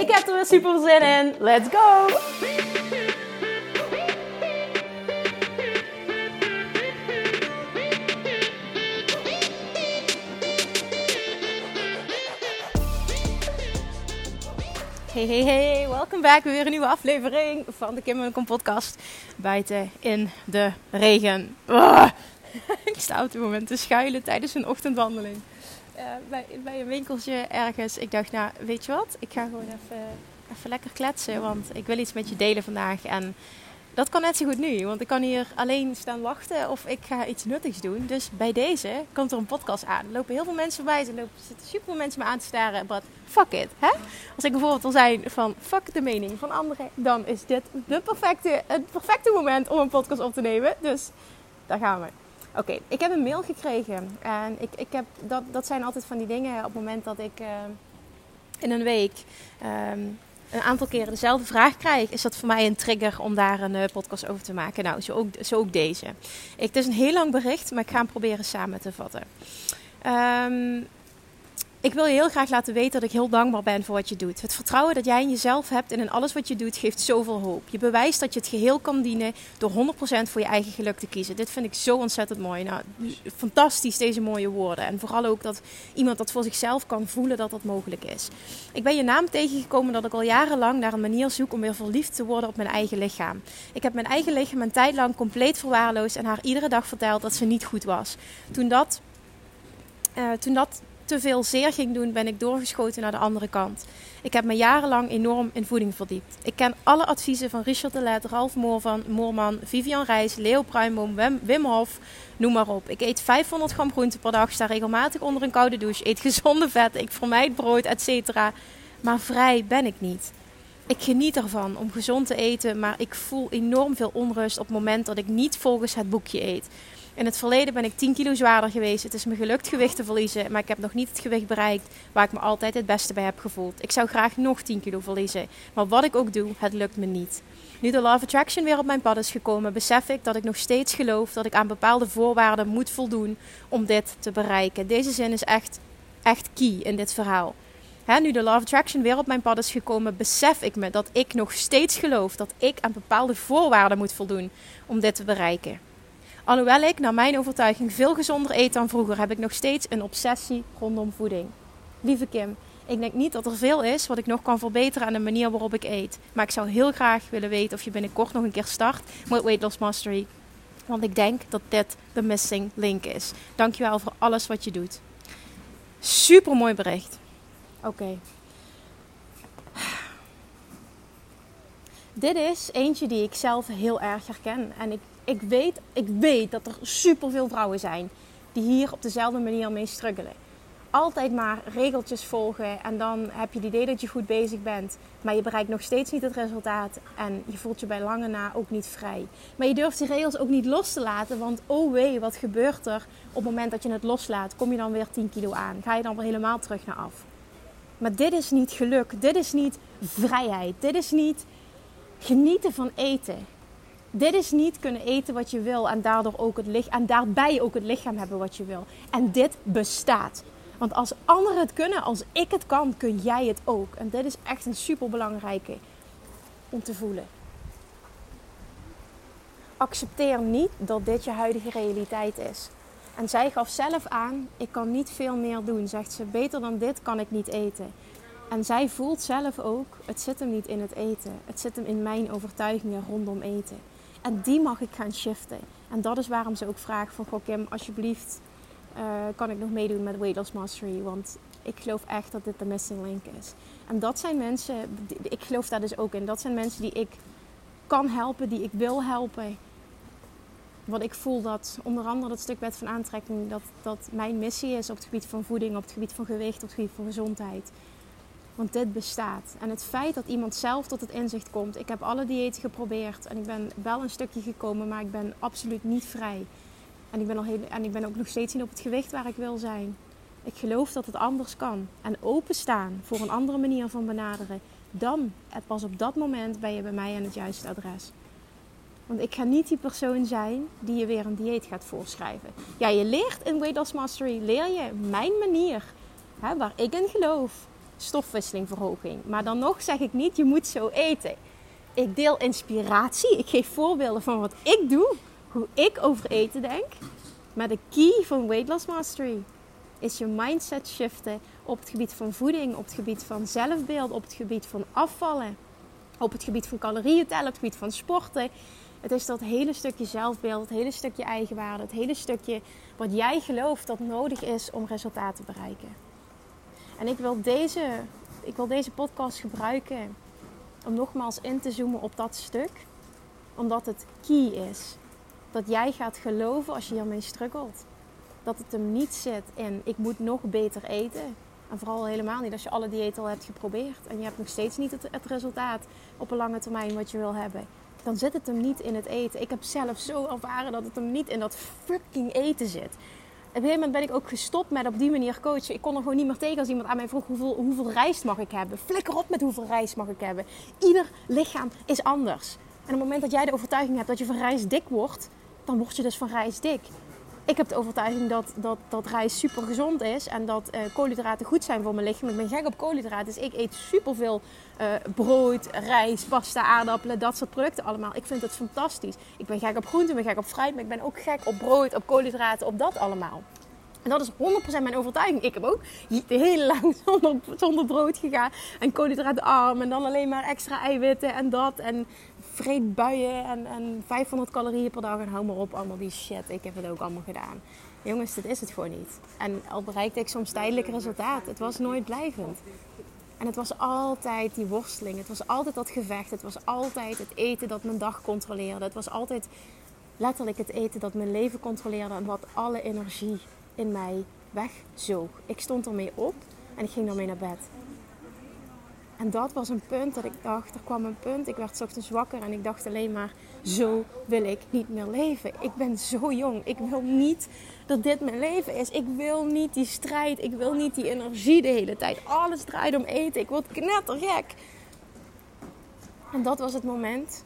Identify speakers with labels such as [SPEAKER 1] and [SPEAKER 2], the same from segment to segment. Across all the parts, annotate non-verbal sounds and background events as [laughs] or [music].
[SPEAKER 1] Ik heb er weer super zin in. Let's go! Hey, hey, hey, welkom back. Weer een nieuwe aflevering van de Kim Kom podcast. Buiten in de regen. [laughs] Ik sta op dit moment te schuilen tijdens een ochtendwandeling. Uh, bij, bij een winkeltje ergens. Ik dacht, nou, weet je wat? Ik ga gewoon even, even lekker kletsen. Want ik wil iets met je delen vandaag. En dat kan net zo goed nu, want ik kan hier alleen staan wachten of ik ga iets nuttigs doen. Dus bij deze komt er een podcast aan. Er lopen heel veel mensen voorbij, er zitten super veel mensen me aan te staren. Maar fuck it, hè? Als ik bijvoorbeeld wil zijn van fuck de mening van anderen, dan is dit de perfecte, het perfecte moment om een podcast op te nemen. Dus daar gaan we. Oké, ik heb een mail gekregen en ik, ik heb, dat, dat zijn altijd van die dingen op het moment dat ik uh, in een week... Um, een aantal keren dezelfde vraag krijg, is dat voor mij een trigger om daar een uh, podcast over te maken. Nou, zo ook, zo ook deze. Ik, het is een heel lang bericht, maar ik ga hem proberen samen te vatten. Um, ik wil je heel graag laten weten dat ik heel dankbaar ben voor wat je doet. Het vertrouwen dat jij in jezelf hebt en in alles wat je doet geeft zoveel hoop. Je bewijst dat je het geheel kan dienen door 100% voor je eigen geluk te kiezen. Dit vind ik zo ontzettend mooi. Nou, fantastisch deze mooie woorden. En vooral ook dat iemand dat voor zichzelf kan voelen dat dat mogelijk is. Ik ben je naam tegengekomen dat ik al jarenlang naar een manier zoek om weer verliefd te worden op mijn eigen lichaam. Ik heb mijn eigen lichaam een tijd lang compleet verwaarloosd en haar iedere dag verteld dat ze niet goed was. Toen dat, uh, toen dat te veel zeer ging doen, ben ik doorgeschoten naar de andere kant. Ik heb me jarenlang enorm in voeding verdiept. Ik ken alle adviezen van Richard de Let, Ralf Moorman, Vivian Reis, Leo Pruimboom, Wim, Wim Hof, noem maar op. Ik eet 500 gram groente per dag, sta regelmatig onder een koude douche, eet gezonde vetten, ik vermijd brood, etc. Maar vrij ben ik niet. Ik geniet ervan om gezond te eten, maar ik voel enorm veel onrust op het moment dat ik niet volgens het boekje eet. In het verleden ben ik 10 kilo zwaarder geweest. Het is me gelukt gewicht te verliezen, maar ik heb nog niet het gewicht bereikt waar ik me altijd het beste bij heb gevoeld. Ik zou graag nog 10 kilo verliezen, maar wat ik ook doe, het lukt me niet. Nu de Love Attraction weer op mijn pad is gekomen, besef ik dat ik nog steeds geloof dat ik aan bepaalde voorwaarden moet voldoen om dit te bereiken. Deze zin is echt, echt key in dit verhaal. nu de Love Attraction weer op mijn pad is gekomen, besef ik me dat ik nog steeds geloof dat ik aan bepaalde voorwaarden moet voldoen om dit te bereiken. Alhoewel ik, naar mijn overtuiging, veel gezonder eet dan vroeger, heb ik nog steeds een obsessie rondom voeding. Lieve Kim, ik denk niet dat er veel is wat ik nog kan verbeteren aan de manier waarop ik eet. Maar ik zou heel graag willen weten of je binnenkort nog een keer start met Weight Loss Mastery. Want ik denk dat dit de missing link is. Dankjewel voor alles wat je doet. Super mooi bericht. Oké. Dit is eentje die ik zelf heel erg herken. En ik ik weet, ik weet dat er superveel vrouwen zijn die hier op dezelfde manier mee struggelen. Altijd maar regeltjes volgen en dan heb je het idee dat je goed bezig bent, maar je bereikt nog steeds niet het resultaat en je voelt je bij lange na ook niet vrij. Maar je durft die regels ook niet los te laten, want oh wee, wat gebeurt er op het moment dat je het loslaat? Kom je dan weer 10 kilo aan? Ga je dan weer helemaal terug naar af? Maar dit is niet geluk, dit is niet vrijheid, dit is niet genieten van eten. Dit is niet kunnen eten wat je wil en, daardoor ook het en daarbij ook het lichaam hebben wat je wil. En dit bestaat. Want als anderen het kunnen, als ik het kan, kun jij het ook. En dit is echt een super belangrijke om te voelen. Accepteer niet dat dit je huidige realiteit is. En zij gaf zelf aan: ik kan niet veel meer doen. Zegt ze: beter dan dit kan ik niet eten. En zij voelt zelf ook: het zit hem niet in het eten. Het zit hem in mijn overtuigingen rondom eten. En die mag ik gaan shiften. En dat is waarom ze ook vraagt van... Goh Kim, alsjeblieft uh, kan ik nog meedoen met Weight Loss Mastery. Want ik geloof echt dat dit de missing link is. En dat zijn mensen... Ik geloof daar dus ook in. Dat zijn mensen die ik kan helpen, die ik wil helpen. Wat ik voel dat onder andere dat stuk wet van aantrekking... Dat, dat mijn missie is op het gebied van voeding, op het gebied van gewicht, op het gebied van gezondheid. Want dit bestaat. En het feit dat iemand zelf tot het inzicht komt. Ik heb alle diëten geprobeerd. En ik ben wel een stukje gekomen. Maar ik ben absoluut niet vrij. En ik ben, al en ik ben ook nog steeds niet op het gewicht waar ik wil zijn. Ik geloof dat het anders kan. En openstaan voor een andere manier van benaderen. Dan, pas op dat moment, ben je bij mij aan het juiste adres. Want ik ga niet die persoon zijn die je weer een dieet gaat voorschrijven. Ja, je leert in Weight Loss Mastery, leer je mijn manier. Hè, waar ik in geloof. Stofwisselingverhoging. Maar dan nog zeg ik niet, je moet zo eten. Ik deel inspiratie. Ik geef voorbeelden van wat ik doe. Hoe ik over eten denk. Maar de key van Weight Loss Mastery is je mindset shiften op het gebied van voeding, op het gebied van zelfbeeld, op het gebied van afvallen, op het gebied van calorieën tellen, op het gebied van sporten. Het is dat hele stukje zelfbeeld, het hele stukje eigenwaarde, het hele stukje wat jij gelooft dat nodig is om resultaten te bereiken. En ik wil deze, ik wil deze podcast gebruiken om nogmaals in te zoomen op dat stuk, omdat het key is. Dat jij gaat geloven als je hiermee struggelt. Dat het hem niet zit in ik moet nog beter eten. En vooral helemaal niet als je alle diëten al hebt geprobeerd en je hebt nog steeds niet het, het resultaat op een lange termijn wat je wil hebben dan zit het hem niet in het eten. Ik heb zelf zo ervaren dat het hem niet in dat fucking eten zit. Op een gegeven moment ben ik ook gestopt met op die manier coachen. Ik kon er gewoon niet meer tegen als iemand aan mij vroeg hoeveel, hoeveel rijst mag ik hebben. Flikker op met hoeveel rijst mag ik hebben. Ieder lichaam is anders. En op het moment dat jij de overtuiging hebt dat je van rijst dik wordt, dan word je dus van rijst dik ik heb de overtuiging dat, dat, dat rijst super gezond is en dat uh, koolhydraten goed zijn voor mijn lichaam. Ik ben gek op koolhydraten, dus ik eet superveel uh, brood, rijst, pasta, aardappelen, dat soort producten allemaal. Ik vind het fantastisch. Ik ben gek op groenten, ik ben gek op fruit, maar ik ben ook gek op brood, op koolhydraten, op dat allemaal. En dat is 100% mijn overtuiging. Ik heb ook heel lang [laughs] zonder, zonder brood gegaan. En koolhydraatarm. En dan alleen maar extra eiwitten en dat. En vreedbuien en, en 500 calorieën per dag. En hou maar op, allemaal die shit. Ik heb het ook allemaal gedaan. Jongens, dit is het gewoon niet. En al bereikte ik soms tijdelijk resultaat. Het was nooit blijvend. En het was altijd die worsteling. Het was altijd dat gevecht. Het was altijd het eten dat mijn dag controleerde. Het was altijd letterlijk het eten dat mijn leven controleerde. En wat alle energie in mij wegzoog. Ik stond ermee op en ik ging ermee naar bed. En dat was een punt dat ik dacht, er kwam een punt, ik werd ochtends wakker en ik dacht alleen maar, zo wil ik niet meer leven. Ik ben zo jong, ik wil niet dat dit mijn leven is. Ik wil niet die strijd, ik wil niet die energie de hele tijd. Alles draait om eten, ik word knettergek. En dat was het moment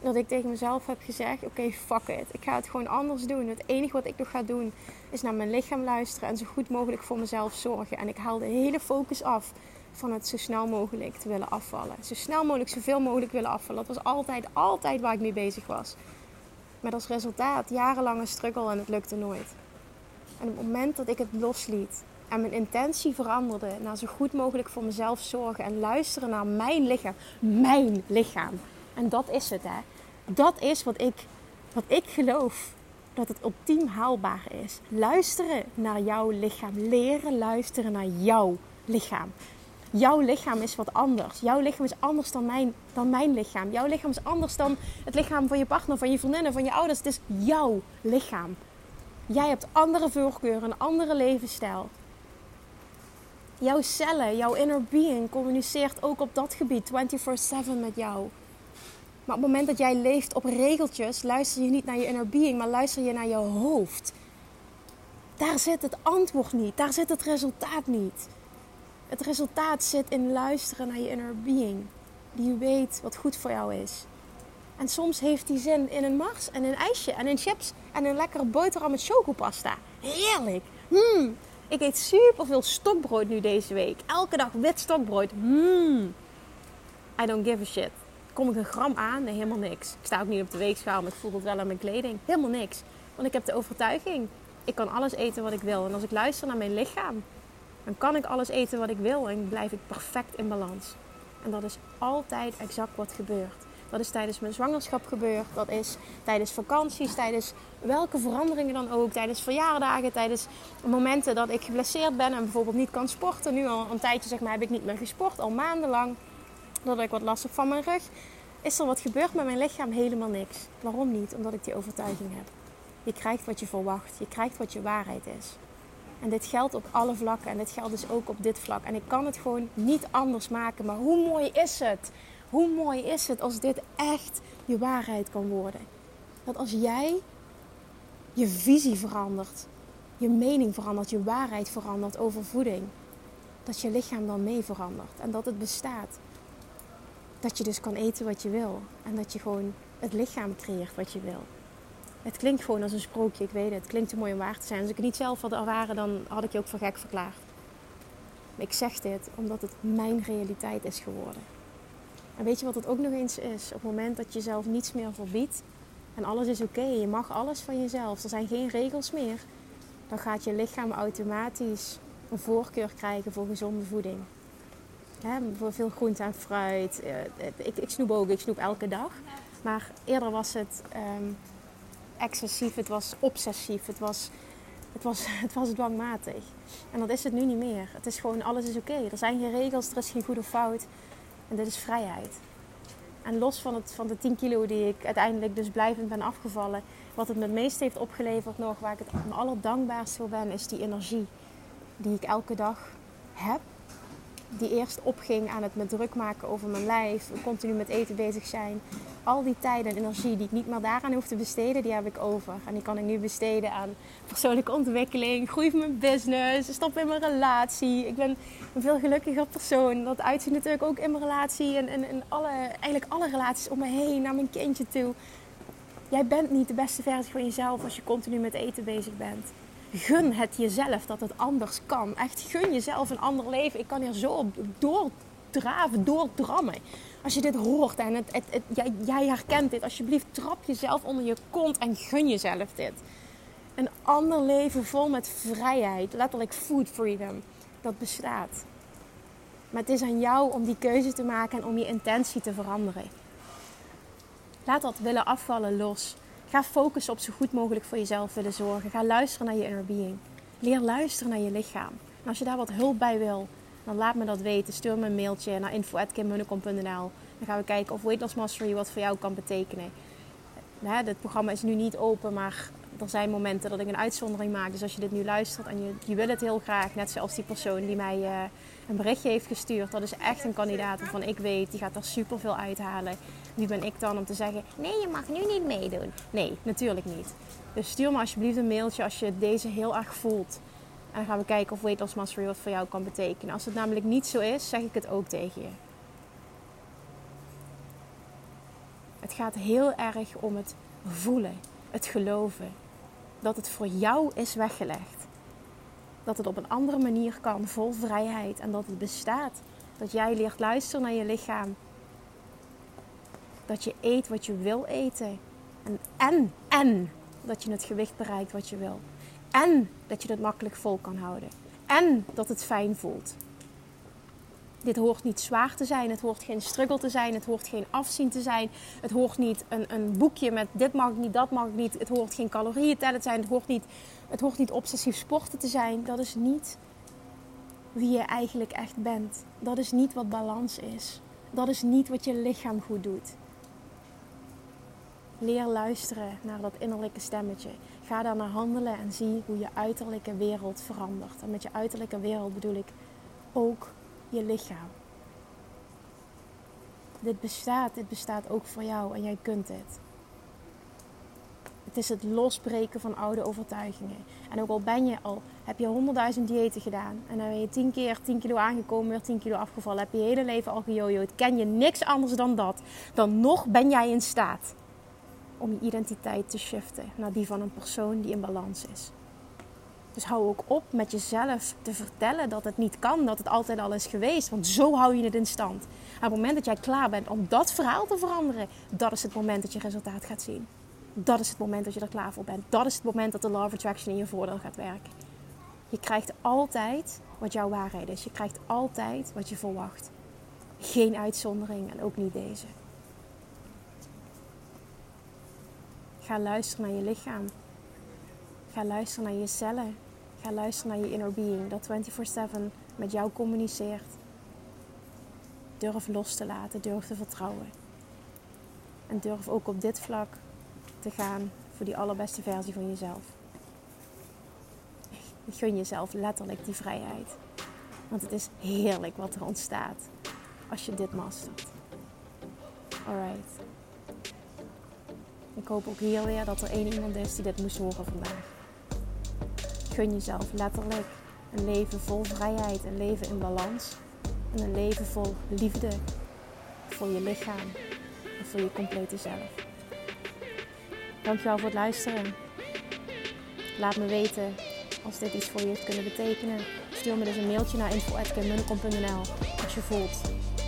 [SPEAKER 1] dat ik tegen mezelf heb gezegd: Oké, fuck it. Ik ga het gewoon anders doen. Het enige wat ik nog ga doen is naar mijn lichaam luisteren en zo goed mogelijk voor mezelf zorgen. En ik haal de hele focus af van het zo snel mogelijk te willen afvallen. Zo snel mogelijk, zoveel mogelijk willen afvallen. Dat was altijd, altijd waar ik mee bezig was. Met als resultaat jarenlange struggle en het lukte nooit. En op het moment dat ik het losliet en mijn intentie veranderde naar zo goed mogelijk voor mezelf zorgen en luisteren naar mijn lichaam, mijn lichaam. En dat is het, hè. Dat is wat ik, wat ik geloof dat het ultiem haalbaar is. Luisteren naar jouw lichaam. Leren luisteren naar jouw lichaam. Jouw lichaam is wat anders. Jouw lichaam is anders dan mijn, dan mijn lichaam. Jouw lichaam is anders dan het lichaam van je partner, van je vriendinnen, van je ouders. Het is jouw lichaam. Jij hebt andere voorkeuren, een andere levensstijl. Jouw cellen, jouw inner being communiceert ook op dat gebied 24/7 met jou. Maar op het moment dat jij leeft op regeltjes, luister je niet naar je inner being, maar luister je naar je hoofd. Daar zit het antwoord niet, daar zit het resultaat niet. Het resultaat zit in luisteren naar je inner being, die weet wat goed voor jou is. En soms heeft die zin in een mars en een ijsje en in chips en een lekkere boterham met chocopasta. Heerlijk! Mm. Ik eet super veel stokbrood nu deze week. Elke dag wit stokbrood. Mm. I don't give a shit. Kom ik een gram aan? Nee, helemaal niks. Ik sta ook niet op de weegschaal, maar ik voel het wel aan mijn kleding. Helemaal niks. Want ik heb de overtuiging, ik kan alles eten wat ik wil. En als ik luister naar mijn lichaam, dan kan ik alles eten wat ik wil en blijf ik perfect in balans. En dat is altijd exact wat gebeurt. Dat is tijdens mijn zwangerschap gebeurd. Dat is tijdens vakanties, tijdens welke veranderingen dan ook. Tijdens verjaardagen, tijdens momenten dat ik geblesseerd ben en bijvoorbeeld niet kan sporten. Nu al een tijdje zeg maar, heb ik niet meer gesport, al maandenlang doordat ik wat last heb van mijn rug, is er wat gebeurd met mijn lichaam? Helemaal niks. Waarom niet? Omdat ik die overtuiging heb. Je krijgt wat je verwacht. Je krijgt wat je waarheid is. En dit geldt op alle vlakken en dit geldt dus ook op dit vlak. En ik kan het gewoon niet anders maken. Maar hoe mooi is het? Hoe mooi is het als dit echt je waarheid kan worden? Dat als jij je visie verandert, je mening verandert, je waarheid verandert over voeding, dat je lichaam dan mee verandert en dat het bestaat. Dat je dus kan eten wat je wil en dat je gewoon het lichaam creëert wat je wil. Het klinkt gewoon als een sprookje, ik weet het. Het klinkt te mooi om waar te zijn. Als ik het niet zelf had ervaren, dan had ik je ook voor gek verklaard. Maar ik zeg dit omdat het mijn realiteit is geworden. En weet je wat het ook nog eens is? Op het moment dat je jezelf niets meer verbiedt en alles is oké, je mag alles van jezelf, er zijn geen regels meer, dan gaat je lichaam automatisch een voorkeur krijgen voor gezonde voeding. voor veel groente en fruit. Eh, ik, ik snoep ook, ik snoep elke dag. Maar eerder was het ehm, excessief, het was obsessief, het was, het, was, [laughs] het was dwangmatig. En dat is het nu niet meer. Het is gewoon, alles is oké. Er zijn geen regels, er is geen goed of fout. En dit is vrijheid. En los van, het, van de 10 kilo die ik uiteindelijk dus blijvend ben afgevallen, wat het me het meest heeft opgeleverd nog, waar ik het me allerdankbaarst voor ben, is die energie die ik elke dag heb die eerst opging aan het me druk maken over mijn lijf, continu met eten bezig zijn. Al die tijd en energie die ik niet meer daaraan hoef te besteden, die heb ik over. En die kan ik nu besteden aan persoonlijke ontwikkeling, groei van mijn business, stop in mijn relatie. Ik ben een veel gelukkiger persoon. Dat uitziet natuurlijk ook in mijn relatie en, en, en alle, eigenlijk alle relaties om me heen, naar mijn kindje toe. Jij bent niet de beste versie van jezelf als je continu met eten bezig bent gun het jezelf dat het anders kan. Echt gun jezelf een ander leven. Ik kan hier zo op doordraven, doordrammen. Als je dit hoort en het, jij, jij herkent dit, alsjeblieft trap jezelf onder je kont en gun jezelf dit. Een ander leven vol met vrijheid, letterlijk food freedom, dat bestaat. Maar het is aan jou om die keuze te maken en om je intentie te veranderen. Laat dat willen afvallen los. Ga focussen op zo goed mogelijk voor jezelf willen zorgen. Ga luisteren naar je inner being. Leer luisteren naar je lichaam. En als je daar wat hulp bij wil, dan laat me dat weten. Stuur me een mailtje naar info.kimmunnekom.nl Dan gaan we kijken of Weight Loss Mastery wat voor jou kan betekenen. Het programma is nu niet open, maar er zijn momenten dat ik een uitzondering maak. Dus als je dit nu luistert en je, wil het heel graag, net zoals die persoon die mij uh, een berichtje heeft gestuurd. Dat is echt een kandidaat waarvan ik weet, die gaat er super veel uithalen. Wie ben ik dan om te zeggen, nee je mag nu niet meedoen. Nee, natuurlijk niet. Dus stuur me alsjeblieft een mailtje als je deze heel erg voelt. En dan gaan we kijken of Weight Loss Mastery wat voor jou kan betekenen. Als het namelijk niet zo is, zeg ik het ook tegen je. Het gaat heel erg om het voelen, het geloven. Dat het voor jou is weggelegd. Dat het op een andere manier kan, vol vrijheid. En dat het bestaat. Dat jij leert luisteren naar je lichaam. Dat je eet wat je wil eten. En, en, en dat je het gewicht bereikt wat je wil. En dat je het makkelijk vol kan houden. En dat het fijn voelt. Dit hoort niet zwaar te zijn. Het hoort geen struggle te zijn. Het hoort geen afzien te zijn. Het hoort niet een, een boekje met dit mag ik niet, dat mag niet. Het hoort geen calorieën tellen te zijn. Het hoort, niet, het hoort niet obsessief sporten te zijn. Dat is niet wie je eigenlijk echt bent. Dat is niet wat balans is. Dat is niet wat je lichaam goed doet. Leer luisteren naar dat innerlijke stemmetje. Ga daar naar handelen en zie hoe je uiterlijke wereld verandert. En met je uiterlijke wereld bedoel ik ook je lichaam. Dit bestaat, dit bestaat ook voor jou en jij kunt dit. Het is het losbreken van oude overtuigingen. En ook al ben je al, heb je honderdduizend diëten gedaan en dan ben je tien keer 10 kilo aangekomen, weer 10 kilo afgevallen, heb je je hele leven al gejojoed, ken je niks anders dan dat, dan nog ben jij in staat om je identiteit te shiften naar die van een persoon die in balans is. Dus hou ook op met jezelf te vertellen dat het niet kan, dat het altijd al is geweest. Want zo hou je het in stand. op het moment dat jij klaar bent om dat verhaal te veranderen, dat is het moment dat je resultaat gaat zien. Dat is het moment dat je er klaar voor bent. Dat is het moment dat de Law of Attraction in je voordeel gaat werken. Je krijgt altijd wat jouw waarheid is. Je krijgt altijd wat je verwacht. Geen uitzondering en ook niet deze. Ga luisteren naar je lichaam. Ga luisteren naar je cellen. Ga luisteren naar je inner being dat 24/7 met jou communiceert. Durf los te laten, durf te vertrouwen. En durf ook op dit vlak te gaan voor die allerbeste versie van jezelf. gun jezelf letterlijk die vrijheid. Want het is heerlijk wat er ontstaat als je dit mastert. Alright. Ik hoop ook hier weer dat er één iemand is die dit moest horen vandaag. Gun jezelf letterlijk een leven vol vrijheid, een leven in balans en een leven vol liefde voor je lichaam en voor je complete zelf. Dankjewel voor het luisteren. Laat me weten als dit iets voor je heeft kunnen betekenen. Stuur me dus een mailtje naar info.kimmunnekom.nl als je voelt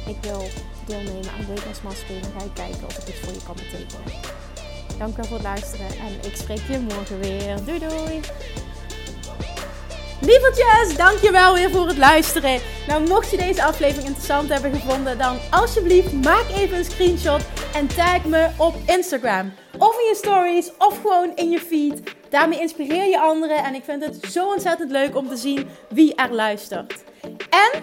[SPEAKER 1] ik wil deelnemen aan Weight. Dan ga ik kijken of ik iets voor je kan betekenen. Dankjewel voor het luisteren en ik spreek je morgen weer. Doei doei! Lievertjes, dankjewel weer voor het luisteren. Nou, mocht je deze aflevering interessant hebben gevonden, dan alsjeblieft maak even een screenshot en tag me op Instagram. Of in je stories, of gewoon in je feed. Daarmee inspireer je anderen en ik vind het zo ontzettend leuk om te zien wie er luistert. En